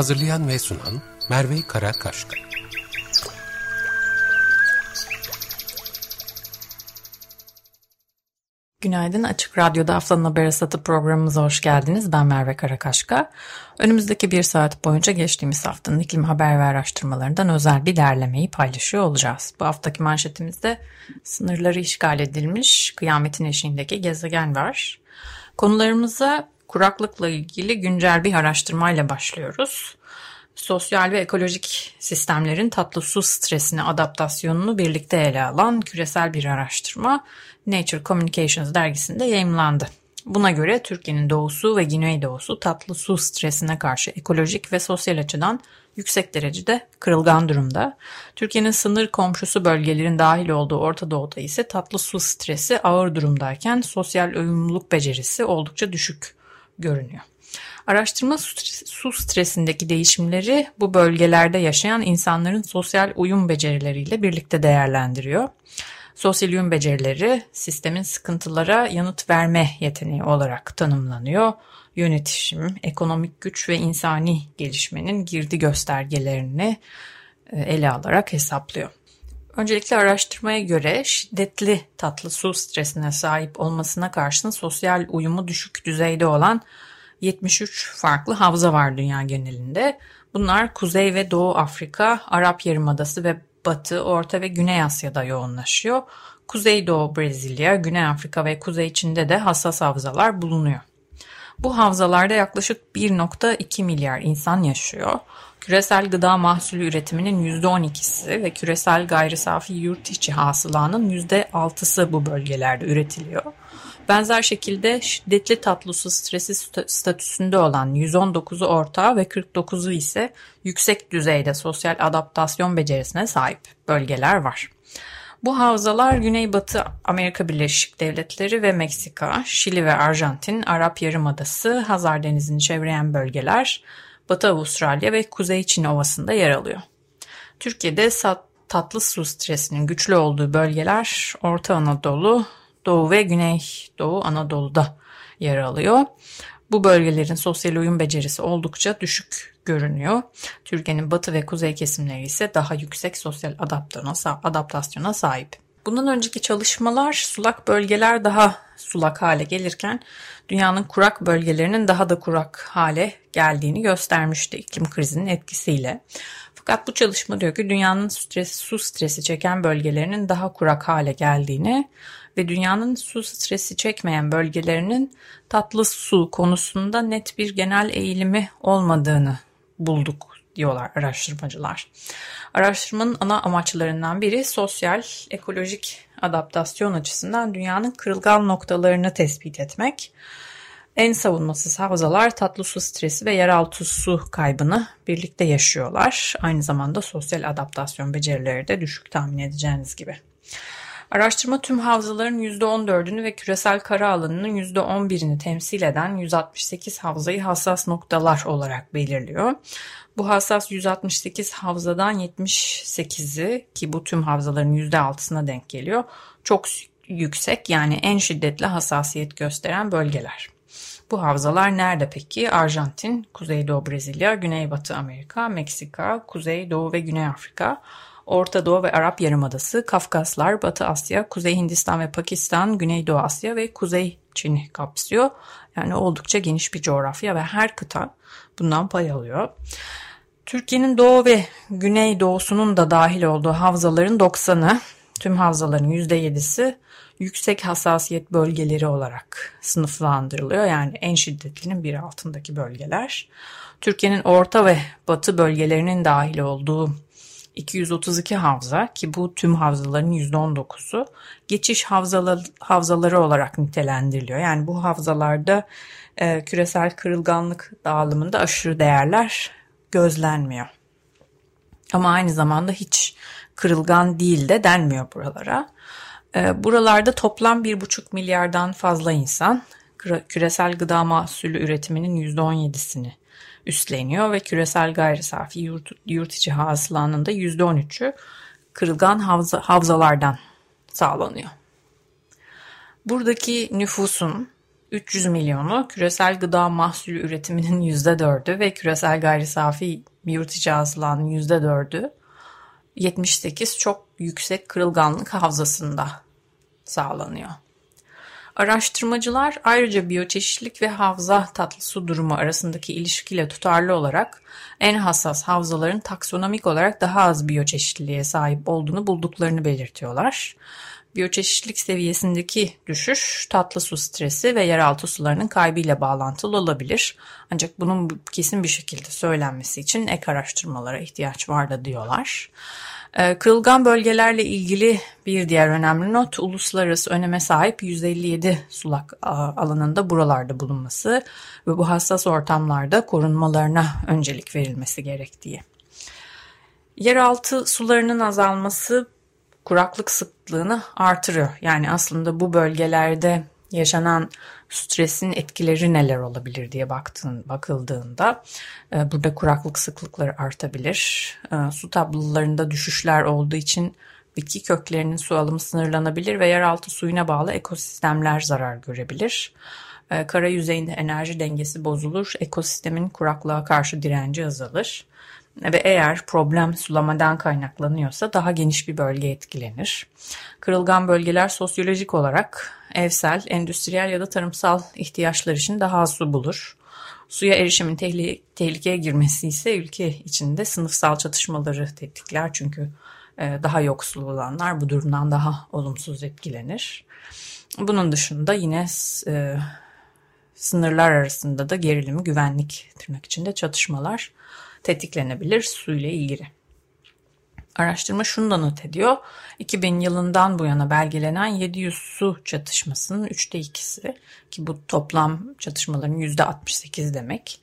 Hazırlayan ve sunan Merve Karakaşka. Günaydın Açık Radyo'da Haftanın Haber Asatı programımıza hoş geldiniz. Ben Merve Karakaşka. Önümüzdeki bir saat boyunca geçtiğimiz haftanın iklim haber ve araştırmalarından özel bir derlemeyi paylaşıyor olacağız. Bu haftaki manşetimizde sınırları işgal edilmiş kıyametin eşiğindeki gezegen var. Konularımıza kuraklıkla ilgili güncel bir araştırmayla başlıyoruz. Sosyal ve ekolojik sistemlerin tatlı su stresine adaptasyonunu birlikte ele alan küresel bir araştırma Nature Communications dergisinde yayımlandı. Buna göre Türkiye'nin doğusu ve güneydoğusu tatlı su stresine karşı ekolojik ve sosyal açıdan yüksek derecede kırılgan durumda. Türkiye'nin sınır komşusu bölgelerin dahil olduğu Orta Doğu'da ise tatlı su stresi ağır durumdayken sosyal uyumluluk becerisi oldukça düşük görünüyor. Araştırma su stresindeki değişimleri bu bölgelerde yaşayan insanların sosyal uyum becerileriyle birlikte değerlendiriyor. Sosyal uyum becerileri sistemin sıkıntılara yanıt verme yeteneği olarak tanımlanıyor. Yönetişim, ekonomik güç ve insani gelişmenin girdi göstergelerini e, ele alarak hesaplıyor. Öncelikle araştırmaya göre şiddetli tatlı su stresine sahip olmasına karşın sosyal uyumu düşük düzeyde olan 73 farklı havza var dünya genelinde. Bunlar Kuzey ve Doğu Afrika, Arap Yarımadası ve Batı, Orta ve Güney Asya'da yoğunlaşıyor. Kuzeydoğu Brezilya, Güney Afrika ve Kuzey Çin'de de hassas havzalar bulunuyor. Bu havzalarda yaklaşık 1.2 milyar insan yaşıyor. Küresel gıda mahsulü üretiminin %12'si ve küresel gayri safi yurt içi hasılanın %6'sı bu bölgelerde üretiliyor. Benzer şekilde şiddetli tatlı su stresi statüsünde olan 119'u orta ve 49'u ise yüksek düzeyde sosyal adaptasyon becerisine sahip bölgeler var. Bu havzalar Güneybatı Amerika Birleşik Devletleri ve Meksika, Şili ve Arjantin, Arap Yarımadası, Hazar Denizi'ni çevreyen bölgeler, Batı Avustralya ve Kuzey Çin Ovası'nda yer alıyor. Türkiye'de tatlı su stresinin güçlü olduğu bölgeler Orta Anadolu, Doğu ve Güneydoğu Anadolu'da yer alıyor. Bu bölgelerin sosyal uyum becerisi oldukça düşük görünüyor. Türkiye'nin batı ve kuzey kesimleri ise daha yüksek sosyal adaptasyona sahip. Bundan önceki çalışmalar sulak bölgeler daha sulak hale gelirken dünyanın kurak bölgelerinin daha da kurak hale geldiğini göstermişti iklim krizinin etkisiyle. Fakat bu çalışma diyor ki dünyanın stres, su stresi çeken bölgelerinin daha kurak hale geldiğini ve dünyanın su stresi çekmeyen bölgelerinin tatlı su konusunda net bir genel eğilimi olmadığını bulduk diyorlar araştırmacılar. Araştırmanın ana amaçlarından biri sosyal, ekolojik adaptasyon açısından dünyanın kırılgan noktalarını tespit etmek. En savunmasız havzalar tatlı su stresi ve yeraltı su kaybını birlikte yaşıyorlar. Aynı zamanda sosyal adaptasyon becerileri de düşük tahmin edeceğiniz gibi. Araştırma tüm havzaların %14'ünü ve küresel kara alanının %11'ini temsil eden 168 havzayı hassas noktalar olarak belirliyor. Bu hassas 168 havzadan 78'i ki bu tüm havzaların %6'sına denk geliyor. Çok yüksek yani en şiddetli hassasiyet gösteren bölgeler. Bu havzalar nerede peki? Arjantin, Kuzeydoğu Brezilya, Güneybatı Amerika, Meksika, Kuzeydoğu ve Güney Afrika, Orta Doğu ve Arap Yarımadası, Kafkaslar, Batı Asya, Kuzey Hindistan ve Pakistan, Güneydoğu Asya ve Kuzey Çin'i kapsıyor. Yani oldukça geniş bir coğrafya ve her kıta bundan pay alıyor. Türkiye'nin doğu ve güneydoğusunun da dahil olduğu havzaların 90'ı, tüm havzaların %7'si yüksek hassasiyet bölgeleri olarak sınıflandırılıyor. Yani en şiddetlinin bir altındaki bölgeler. Türkiye'nin orta ve batı bölgelerinin dahil olduğu 232 havza ki bu tüm havzaların %19'u geçiş havzaları, havzaları olarak nitelendiriliyor. Yani bu havzalarda e, küresel kırılganlık dağılımında aşırı değerler gözlenmiyor. Ama aynı zamanda hiç kırılgan değil de denmiyor buralara. Ee, buralarda toplam 1,5 milyardan fazla insan küresel gıda mahsulü üretiminin %17'sini üstleniyor ve küresel gayri safi yurt, yurt içi hasılanın da %13'ü kırılgan havza, havzalardan sağlanıyor. Buradaki nüfusun 300 milyonu küresel gıda mahsulü üretiminin %4'ü ve küresel gayri safi yurt içi hasılanın %4'ü 78 çok yüksek kırılganlık havzasında sağlanıyor. Araştırmacılar ayrıca biyoçeşitlik ve havza tatlı su durumu arasındaki ilişkiyle tutarlı olarak en hassas havzaların taksonomik olarak daha az biyoçeşitliliğe sahip olduğunu bulduklarını belirtiyorlar. Biyoçeşitlilik seviyesindeki düşüş tatlı su stresi ve yeraltı sularının kaybıyla bağlantılı olabilir. Ancak bunun kesin bir şekilde söylenmesi için ek araştırmalara ihtiyaç var da diyorlar. Ee, kırılgan bölgelerle ilgili bir diğer önemli not uluslararası öneme sahip 157 sulak alanında buralarda bulunması ve bu hassas ortamlarda korunmalarına öncelik verilmesi gerektiği. Yeraltı sularının azalması kuraklık sıklığını artırıyor. Yani aslında bu bölgelerde yaşanan stresin etkileri neler olabilir diye baktığın, bakıldığında e, burada kuraklık sıklıkları artabilir. E, su tablolarında düşüşler olduğu için bitki köklerinin su alımı sınırlanabilir ve yeraltı suyuna bağlı ekosistemler zarar görebilir. E, kara yüzeyinde enerji dengesi bozulur, ekosistemin kuraklığa karşı direnci azalır ve eğer problem sulamadan kaynaklanıyorsa daha geniş bir bölge etkilenir. Kırılgan bölgeler sosyolojik olarak evsel, endüstriyel ya da tarımsal ihtiyaçlar için daha az su bulur. Suya erişimin tehli tehlikeye girmesi ise ülke içinde sınıfsal çatışmaları tetikler çünkü e, daha yoksul olanlar bu durumdan daha olumsuz etkilenir. Bunun dışında yine e, sınırlar arasında da gerilimi, güvenlik tırnak içinde çatışmalar tetiklenebilir su ile ilgili. Araştırma şunu da not ediyor. 2000 yılından bu yana belgelenen 700 su çatışmasının üçte ikisi ki bu toplam çatışmaların %68 demek.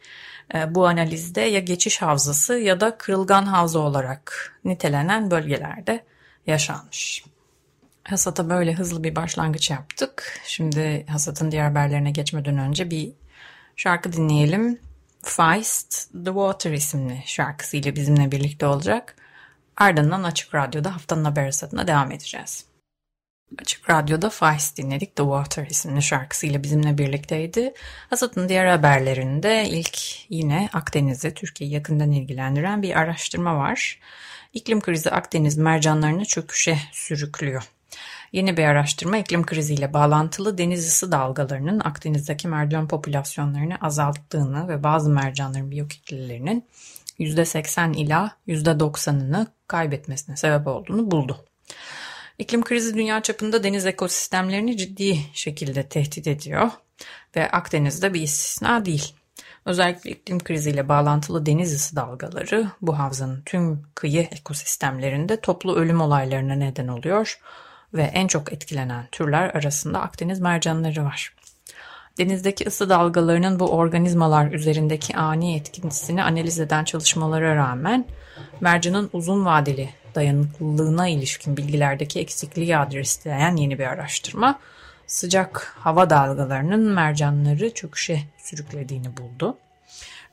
Ee, bu analizde ya geçiş havzası ya da kırılgan havza olarak nitelenen bölgelerde yaşanmış. Hasat'a böyle hızlı bir başlangıç yaptık. Şimdi Hasat'ın diğer haberlerine geçmeden önce bir şarkı dinleyelim. Feist The Water isimli şarkısıyla bizimle birlikte olacak. Ardından Açık Radyo'da haftanın haber adına devam edeceğiz. Açık Radyo'da Feist dinledik. The Water isimli şarkısıyla bizimle birlikteydi. Hasat'ın diğer haberlerinde ilk yine Akdeniz'i Türkiye'yi yakından ilgilendiren bir araştırma var. İklim krizi Akdeniz mercanlarını çöküşe sürüklüyor. Yeni bir araştırma iklim kriziyle bağlantılı deniz ısı dalgalarının Akdeniz'deki mercan popülasyonlarını azalttığını ve bazı mercanların biyokütlelerinin %80 ila %90'ını kaybetmesine sebep olduğunu buldu. İklim krizi dünya çapında deniz ekosistemlerini ciddi şekilde tehdit ediyor ve Akdeniz'de bir istisna değil. Özellikle iklim kriziyle bağlantılı deniz ısı dalgaları bu havzanın tüm kıyı ekosistemlerinde toplu ölüm olaylarına neden oluyor ve en çok etkilenen türler arasında Akdeniz mercanları var. Denizdeki ısı dalgalarının bu organizmalar üzerindeki ani etkisini analiz eden çalışmalara rağmen mercanın uzun vadeli dayanıklılığına ilişkin bilgilerdeki eksikliği adresleyen yeni bir araştırma sıcak hava dalgalarının mercanları çöküşe sürüklediğini buldu.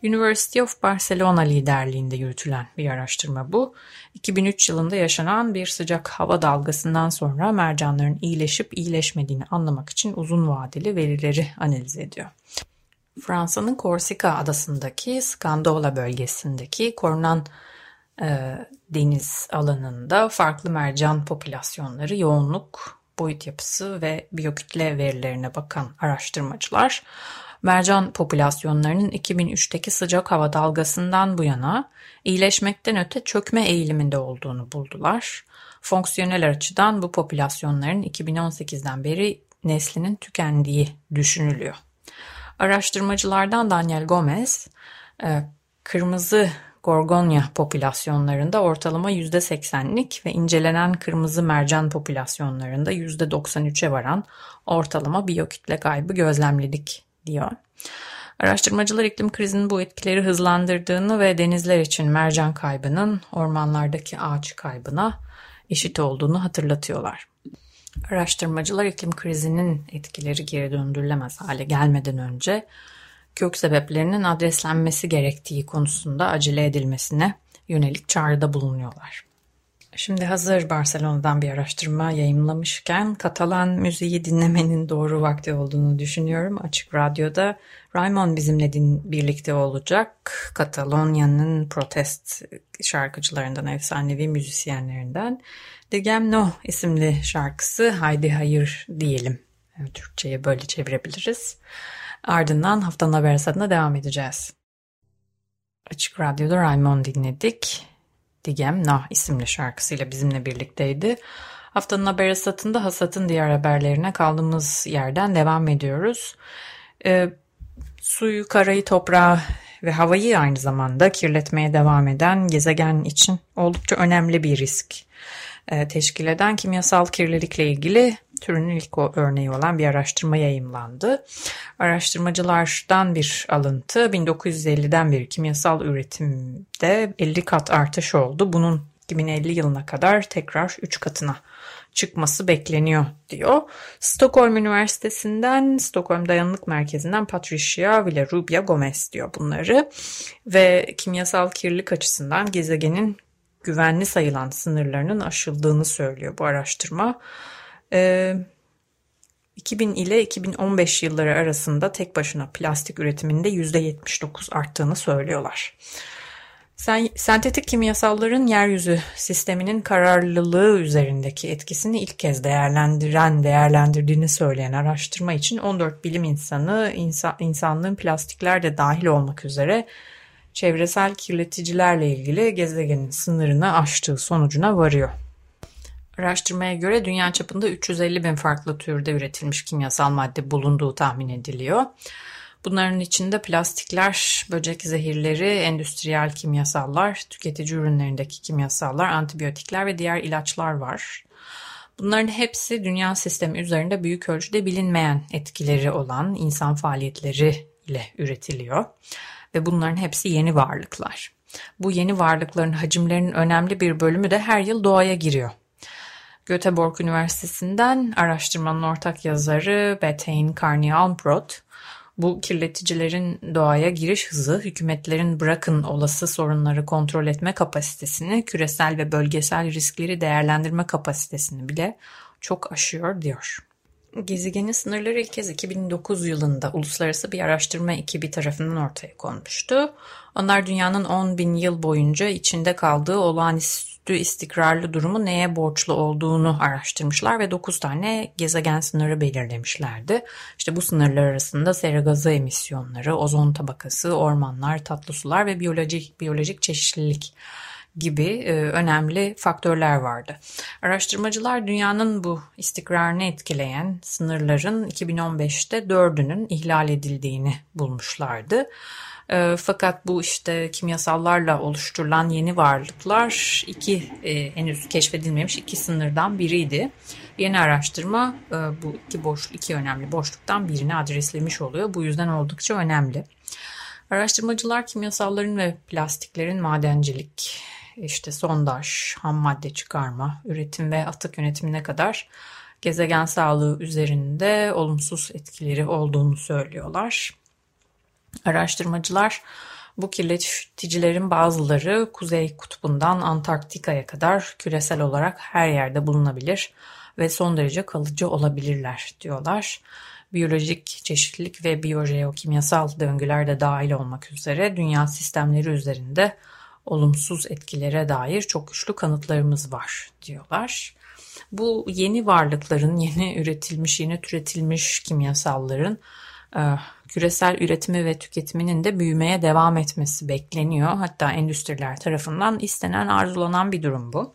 University of Barcelona liderliğinde yürütülen bir araştırma bu. 2003 yılında yaşanan bir sıcak hava dalgasından sonra mercanların iyileşip iyileşmediğini anlamak için uzun vadeli verileri analiz ediyor. Fransa'nın Korsika adasındaki Scandola bölgesindeki korunan e, deniz alanında farklı mercan popülasyonları, yoğunluk, boyut yapısı ve biyokütle verilerine bakan araştırmacılar mercan popülasyonlarının 2003'teki sıcak hava dalgasından bu yana iyileşmekten öte çökme eğiliminde olduğunu buldular. Fonksiyonel açıdan bu popülasyonların 2018'den beri neslinin tükendiği düşünülüyor. Araştırmacılardan Daniel Gomez, e, kırmızı gorgonya popülasyonlarında ortalama %80'lik ve incelenen kırmızı mercan popülasyonlarında %93'e varan ortalama biyokütle kaybı gözlemledik diyor. Araştırmacılar iklim krizinin bu etkileri hızlandırdığını ve denizler için mercan kaybının ormanlardaki ağaç kaybına eşit olduğunu hatırlatıyorlar. Araştırmacılar iklim krizinin etkileri geri döndürülemez hale gelmeden önce kök sebeplerinin adreslenmesi gerektiği konusunda acele edilmesine yönelik çağrıda bulunuyorlar. Şimdi hazır Barcelona'dan bir araştırma yayımlamışken Katalan müziği dinlemenin doğru vakti olduğunu düşünüyorum. Açık Radyo'da Raymond bizimle din, birlikte olacak. Katalonya'nın protest şarkıcılarından, efsanevi müzisyenlerinden. Digem No isimli şarkısı Haydi Hayır diyelim. Türkçe'ye böyle çevirebiliriz. Ardından haftanın haber satına devam edeceğiz. Açık Radyo'da Raymond dinledik. Digem Nah isimli şarkısıyla bizimle birlikteydi. Haftanın haber hasatında hasatın diğer haberlerine kaldığımız yerden devam ediyoruz. E, suyu, karayı, toprağı ve havayı aynı zamanda kirletmeye devam eden gezegen için oldukça önemli bir risk e, teşkil eden kimyasal kirlilikle ilgili türünün ilk örneği olan bir araştırma yayımlandı. Araştırmacılardan bir alıntı 1950'den beri kimyasal üretimde 50 kat artış oldu. Bunun 2050 yılına kadar tekrar 3 katına çıkması bekleniyor diyor. Stockholm Üniversitesi'nden, Stockholm Dayanıklık Merkezi'nden Patricia Villarubia Gomez diyor bunları. Ve kimyasal kirlilik açısından gezegenin güvenli sayılan sınırlarının aşıldığını söylüyor bu araştırma. Ee, 2000 ile 2015 yılları arasında tek başına plastik üretiminde %79 arttığını söylüyorlar. Sen, sentetik kimyasalların yeryüzü sisteminin kararlılığı üzerindeki etkisini ilk kez değerlendiren, değerlendirdiğini söyleyen araştırma için 14 bilim insanı, insan, insanlığın plastikler de dahil olmak üzere çevresel kirleticilerle ilgili gezegenin sınırını aştığı sonucuna varıyor. Araştırmaya göre dünya çapında 350 bin farklı türde üretilmiş kimyasal madde bulunduğu tahmin ediliyor. Bunların içinde plastikler, böcek zehirleri, endüstriyel kimyasallar, tüketici ürünlerindeki kimyasallar, antibiyotikler ve diğer ilaçlar var. Bunların hepsi dünya sistemi üzerinde büyük ölçüde bilinmeyen etkileri olan insan faaliyetleri ile üretiliyor ve bunların hepsi yeni varlıklar. Bu yeni varlıkların hacimlerinin önemli bir bölümü de her yıl doğaya giriyor. Göteborg Üniversitesi'nden araştırmanın ortak yazarı Bethane Carney-Almbrot, bu kirleticilerin doğaya giriş hızı hükümetlerin bırakın olası sorunları kontrol etme kapasitesini, küresel ve bölgesel riskleri değerlendirme kapasitesini bile çok aşıyor diyor. Gezegenin sınırları ilk kez 2009 yılında uluslararası bir araştırma ekibi tarafından ortaya konmuştu. Onlar dünyanın 10 bin yıl boyunca içinde kaldığı olağanüstü istikrarlı durumu neye borçlu olduğunu araştırmışlar ve 9 tane gezegen sınırı belirlemişlerdi. İşte bu sınırlar arasında sera gazı emisyonları, ozon tabakası, ormanlar, tatlı sular ve biyolojik biyolojik çeşitlilik gibi e, önemli faktörler vardı. Araştırmacılar dünyanın bu istikrarını etkileyen sınırların 2015'te dördünün ihlal edildiğini bulmuşlardı. E, fakat bu işte kimyasallarla oluşturulan yeni varlıklar iki e, henüz keşfedilmemiş iki sınırdan biriydi. Yeni araştırma bu iki boş iki önemli boşluktan birini adreslemiş oluyor. Bu yüzden oldukça önemli. Araştırmacılar kimyasalların ve plastiklerin madencilik, işte sondaj, ham madde çıkarma, üretim ve atık yönetimine kadar gezegen sağlığı üzerinde olumsuz etkileri olduğunu söylüyorlar. Araştırmacılar bu kirleticilerin bazıları Kuzey Kutbu'ndan Antarktika'ya kadar küresel olarak her yerde bulunabilir ve son derece kalıcı olabilirler diyorlar. Biyolojik çeşitlilik ve biyojeokimyasal döngüler de dahil olmak üzere dünya sistemleri üzerinde olumsuz etkilere dair çok güçlü kanıtlarımız var diyorlar. Bu yeni varlıkların, yeni üretilmiş, yeni türetilmiş kimyasalların e, küresel üretimi ve tüketiminin de büyümeye devam etmesi bekleniyor. Hatta endüstriler tarafından istenen, arzulanan bir durum bu.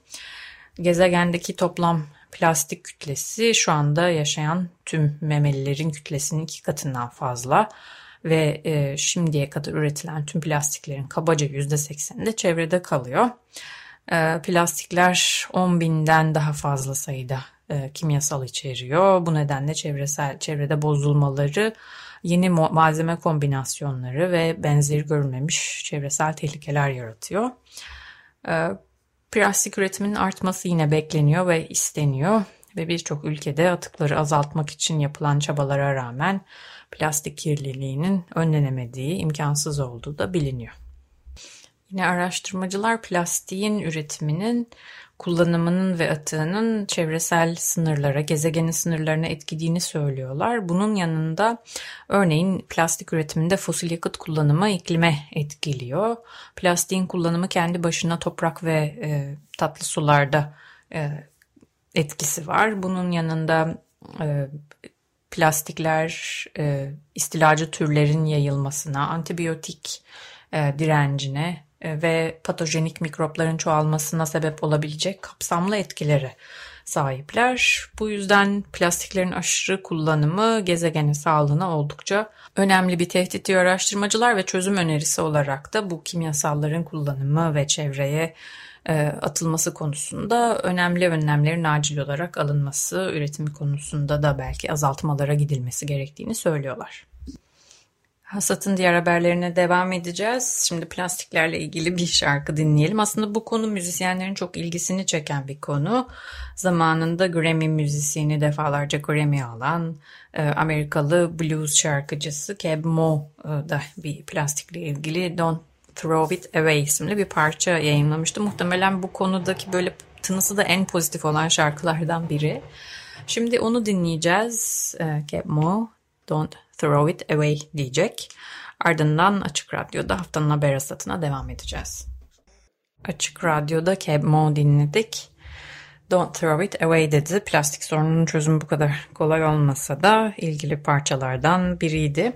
Gezegendeki toplam plastik kütlesi şu anda yaşayan tüm memelilerin kütlesinin iki katından fazla ve e, şimdiye kadar üretilen tüm plastiklerin kabaca %80'i de çevrede kalıyor. E, plastikler 10 binden daha fazla sayıda e, kimyasal içeriyor. Bu nedenle çevresel çevrede bozulmaları yeni malzeme kombinasyonları ve benzeri görülmemiş çevresel tehlikeler yaratıyor. Ee, plastik üretiminin artması yine bekleniyor ve isteniyor ve birçok ülkede atıkları azaltmak için yapılan çabalara rağmen plastik kirliliğinin önlenemediği, imkansız olduğu da biliniyor. Yine araştırmacılar plastiğin üretiminin kullanımının ve atığının çevresel sınırlara, gezegenin sınırlarına etkilediğini söylüyorlar. Bunun yanında örneğin plastik üretiminde fosil yakıt kullanımı iklime etkiliyor. Plastiğin kullanımı kendi başına toprak ve e, tatlı sularda e, etkisi var. Bunun yanında e, plastikler e, istilacı türlerin yayılmasına, antibiyotik e, direncine e, ve patojenik mikropların çoğalmasına sebep olabilecek kapsamlı etkileri sahipler. Bu yüzden plastiklerin aşırı kullanımı gezegenin sağlığına oldukça önemli bir tehdit diyor araştırmacılar ve çözüm önerisi olarak da bu kimyasalların kullanımı ve çevreye atılması konusunda önemli önlemlerin acil olarak alınması, üretimi konusunda da belki azaltmalara gidilmesi gerektiğini söylüyorlar. Hasat'ın diğer haberlerine devam edeceğiz. Şimdi plastiklerle ilgili bir şarkı dinleyelim. Aslında bu konu müzisyenlerin çok ilgisini çeken bir konu. Zamanında Grammy müzisyeni defalarca Grammy alan e, Amerikalı blues şarkıcısı Keb Mo e, da bir plastikle ilgili Don't Throw It Away isimli bir parça yayınlamıştı. Muhtemelen bu konudaki böyle tınısı da en pozitif olan şarkılardan biri. Şimdi onu dinleyeceğiz. E, Keb Mo, Don't Throw It Away diyecek. Ardından Açık Radyo'da haftanın haber hasatına devam edeceğiz. Açık Radyo'da Keb Mo dinledik. Don't throw it away dedi. Plastik sorununun çözümü bu kadar kolay olmasa da ilgili parçalardan biriydi.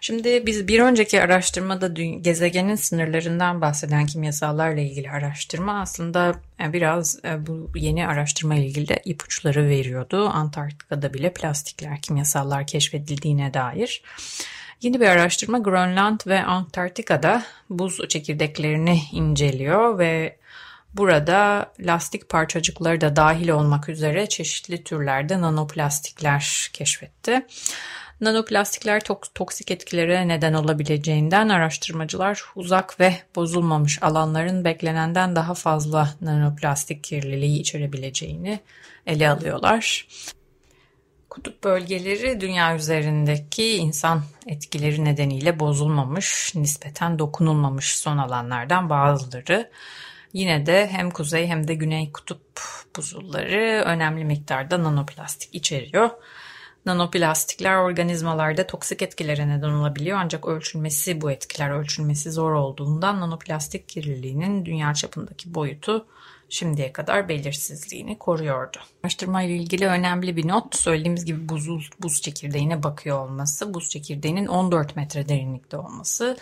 Şimdi biz bir önceki araştırmada gezegenin sınırlarından bahseden kimyasallarla ilgili araştırma aslında e, biraz e, bu yeni araştırma ilgili ipuçları veriyordu. Antarktika'da bile plastikler, kimyasallar keşfedildiğine dair. Yeni bir araştırma Grönland ve Antarktika'da buz çekirdeklerini inceliyor ve Burada lastik parçacıkları da dahil olmak üzere çeşitli türlerde nanoplastikler keşfetti. Nanoplastikler toksik etkilere neden olabileceğinden araştırmacılar uzak ve bozulmamış alanların beklenenden daha fazla nanoplastik kirliliği içerebileceğini ele alıyorlar. Kutup bölgeleri dünya üzerindeki insan etkileri nedeniyle bozulmamış, nispeten dokunulmamış son alanlardan bazıları. Yine de hem kuzey hem de güney kutup buzulları önemli miktarda nanoplastik içeriyor. Nanoplastikler organizmalarda toksik etkilere neden olabiliyor ancak ölçülmesi bu etkiler ölçülmesi zor olduğundan nanoplastik kirliliğinin dünya çapındaki boyutu şimdiye kadar belirsizliğini koruyordu. Araştırma ile ilgili önemli bir not söylediğimiz gibi buzul, buz çekirdeğine bakıyor olması, buz çekirdeğinin 14 metre derinlikte olması.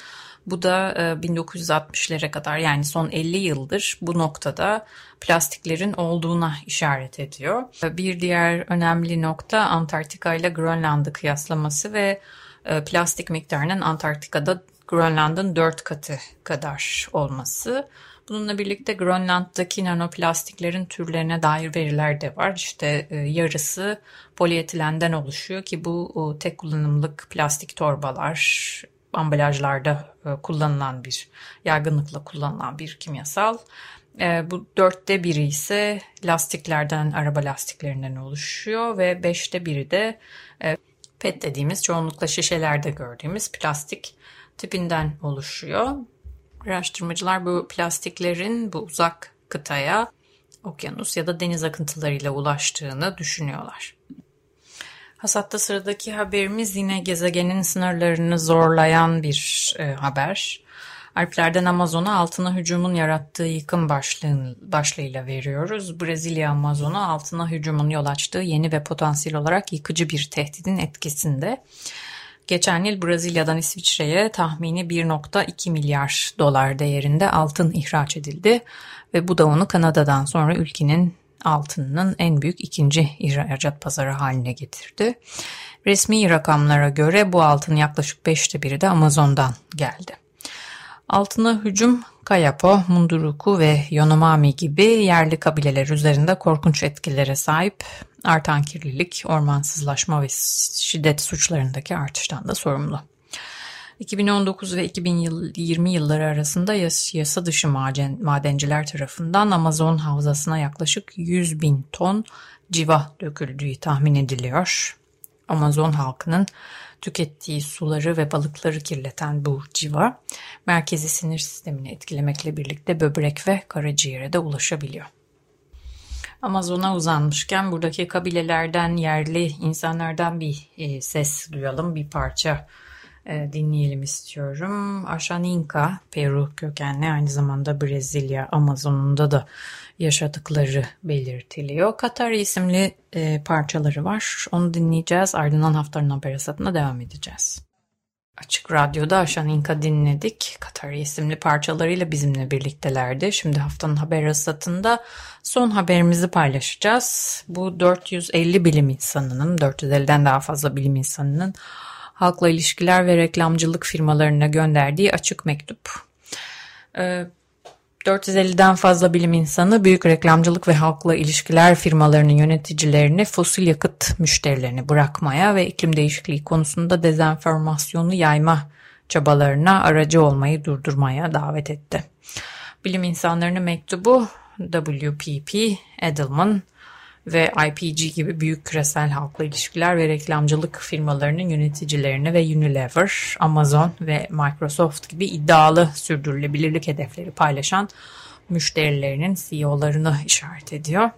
Bu da 1960'lara e, kadar yani son 50 yıldır bu noktada plastiklerin olduğuna işaret ediyor. Bir diğer önemli nokta Antarktika ile Grönland'ı kıyaslaması ve e, plastik miktarının Antarktika'da Grönland'ın 4 katı kadar olması. Bununla birlikte Grönland'daki nanoplastiklerin türlerine dair veriler de var. İşte e, yarısı polietilenden oluşuyor ki bu tek kullanımlık plastik torbalar, ambalajlarda e, kullanılan bir, yaygınlıkla kullanılan bir kimyasal. E, bu dörtte biri ise lastiklerden, araba lastiklerinden oluşuyor ve beşte biri de PET dediğimiz çoğunlukla şişelerde gördüğümüz plastik tipinden oluşuyor. Araştırmacılar bu plastiklerin bu uzak kıtaya okyanus ya da deniz akıntılarıyla ulaştığını düşünüyorlar. Hasatta sıradaki haberimiz yine gezegenin sınırlarını zorlayan bir e, haber. Alplerden Amazon'a altına hücumun yarattığı yıkım başlığın, başlığıyla veriyoruz. Brezilya Amazon'a altına hücumun yol açtığı yeni ve potansiyel olarak yıkıcı bir tehdidin etkisinde. Geçen yıl Brezilya'dan İsviçre'ye tahmini 1.2 milyar dolar değerinde altın ihraç edildi ve bu da onu Kanada'dan sonra ülkenin altınının en büyük ikinci ihracat pazarı haline getirdi. Resmi rakamlara göre bu altın yaklaşık beşte biri de Amazon'dan geldi. Altına hücum Kayapo, Munduruku ve Yonomami gibi yerli kabileler üzerinde korkunç etkilere sahip. artan kirlilik, ormansızlaşma ve şiddet suçlarındaki artıştan da sorumlu. 2019 ve 2020 yılları arasında yasa dışı madenciler tarafından Amazon havzasına yaklaşık 100 bin ton civa döküldüğü tahmin ediliyor. Amazon halkının tükettiği suları ve balıkları kirleten bu civa merkezi sinir sistemini etkilemekle birlikte böbrek ve karaciğere de ulaşabiliyor. Amazon'a uzanmışken buradaki kabilelerden, yerli insanlardan bir e, ses duyalım, bir parça e, dinleyelim istiyorum. Ashaninka, Peru kökenli aynı zamanda Brezilya, Amazon'unda da yaşadıkları belirtiliyor. Katar isimli e, parçaları var. Onu dinleyeceğiz. Ardından haftanın haber hasatına devam edeceğiz. Açık Radyo'da Ashaninka dinledik. Katar isimli parçalarıyla bizimle birliktelerdi. Şimdi haftanın haber hasatında son haberimizi paylaşacağız. Bu 450 bilim insanının, 450'den daha fazla bilim insanının halkla ilişkiler ve reklamcılık firmalarına gönderdiği açık mektup. 450'den ee, fazla bilim insanı büyük reklamcılık ve halkla ilişkiler firmalarının yöneticilerini fosil yakıt müşterilerini bırakmaya ve iklim değişikliği konusunda dezenformasyonu yayma çabalarına aracı olmayı durdurmaya davet etti. Bilim insanlarının mektubu WPP, Edelman, ve IPG gibi büyük küresel halkla ilişkiler ve reklamcılık firmalarının yöneticilerini ve Unilever, Amazon ve Microsoft gibi iddialı sürdürülebilirlik hedefleri paylaşan müşterilerinin CEO'larını işaret ediyor.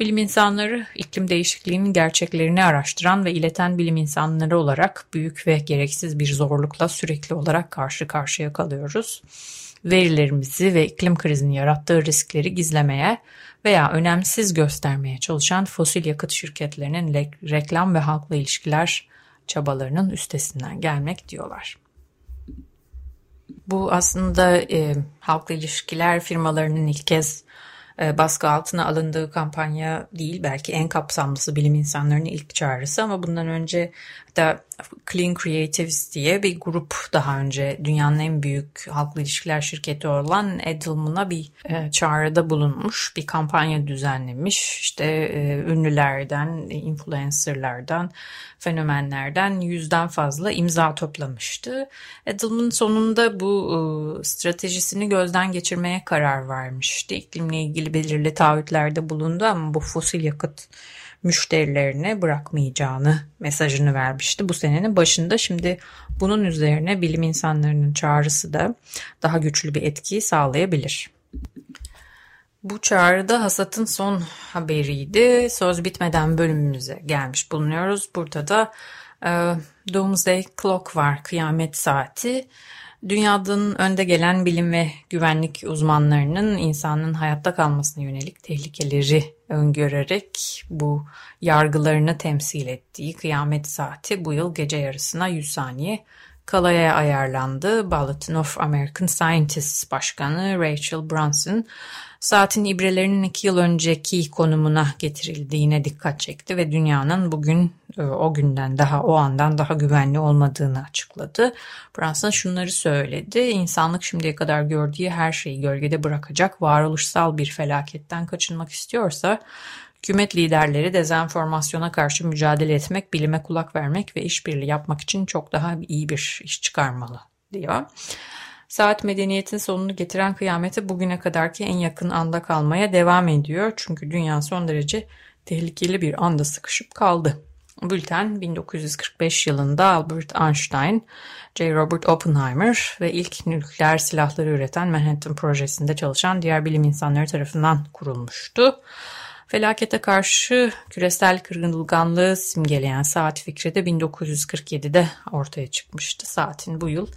Bilim insanları iklim değişikliğinin gerçeklerini araştıran ve ileten bilim insanları olarak büyük ve gereksiz bir zorlukla sürekli olarak karşı karşıya kalıyoruz. Verilerimizi ve iklim krizinin yarattığı riskleri gizlemeye veya önemsiz göstermeye çalışan fosil yakıt şirketlerinin reklam ve halkla ilişkiler çabalarının üstesinden gelmek diyorlar. Bu aslında e, halkla ilişkiler firmalarının ilk kez e, baskı altına alındığı kampanya değil. Belki en kapsamlısı bilim insanlarının ilk çağrısı ama bundan önce hatta Clean Creatives diye bir grup daha önce dünyanın en büyük halkla ilişkiler şirketi olan Edelman'a bir e, çağrıda bulunmuş, bir kampanya düzenlemiş. İşte e, ünlülerden, influencerlardan, fenomenlerden yüzden fazla imza toplamıştı. Edelman sonunda bu e, stratejisini gözden geçirmeye karar vermişti. İklimle ilgili belirli taahhütlerde bulundu ama bu fosil yakıt müşterilerine bırakmayacağını mesajını vermişti bu senenin başında. Şimdi bunun üzerine bilim insanlarının çağrısı da daha güçlü bir etkiyi sağlayabilir. Bu çağrıda hasatın son haberiydi. Söz bitmeden bölümümüze gelmiş bulunuyoruz. Burada da e, Doomsday Clock var, kıyamet saati. Dünyanın önde gelen bilim ve güvenlik uzmanlarının insanın hayatta kalmasına yönelik tehlikeleri öngörerek bu yargılarını temsil ettiği kıyamet saati bu yıl gece yarısına 100 saniye kalaya ayarlandı. Bulletin of American Scientists Başkanı Rachel Brunson saatin ibrelerinin iki yıl önceki konumuna getirildiğine dikkat çekti ve dünyanın bugün e, o günden daha o andan daha güvenli olmadığını açıkladı. Brunson şunları söyledi. İnsanlık şimdiye kadar gördüğü her şeyi gölgede bırakacak varoluşsal bir felaketten kaçınmak istiyorsa Hükümet liderleri dezenformasyona karşı mücadele etmek, bilime kulak vermek ve işbirliği yapmak için çok daha iyi bir iş çıkarmalı diyor. Saat medeniyetin sonunu getiren kıyameti bugüne kadarki en yakın anda kalmaya devam ediyor. Çünkü dünya son derece tehlikeli bir anda sıkışıp kaldı. Bülten 1945 yılında Albert Einstein, J. Robert Oppenheimer ve ilk nükleer silahları üreten Manhattan projesinde çalışan diğer bilim insanları tarafından kurulmuştu. Felakete karşı küresel kırılganlığı simgeleyen saat fikri de 1947'de ortaya çıkmıştı. Saatin bu yıl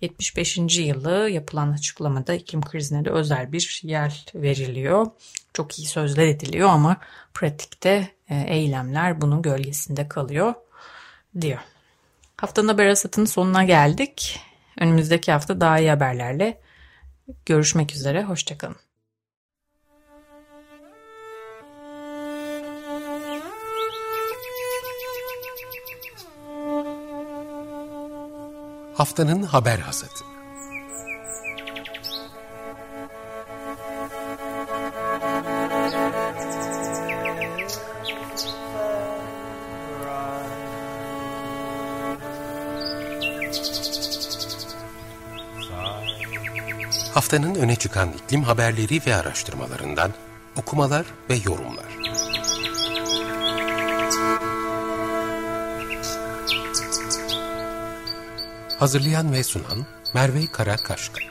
75. yılı yapılan açıklamada iklim krizine de özel bir yer veriliyor. Çok iyi sözler ediliyor ama pratikte e, eylemler bunun gölgesinde kalıyor diyor. Haftanın haber hasatının sonuna geldik. Önümüzdeki hafta daha iyi haberlerle görüşmek üzere. Hoşçakalın. haftanın haber hazırdı. Haftanın öne çıkan iklim haberleri ve araştırmalarından okumalar ve yorumlar. Hazırlayan ve sunan Merve Karakaşka.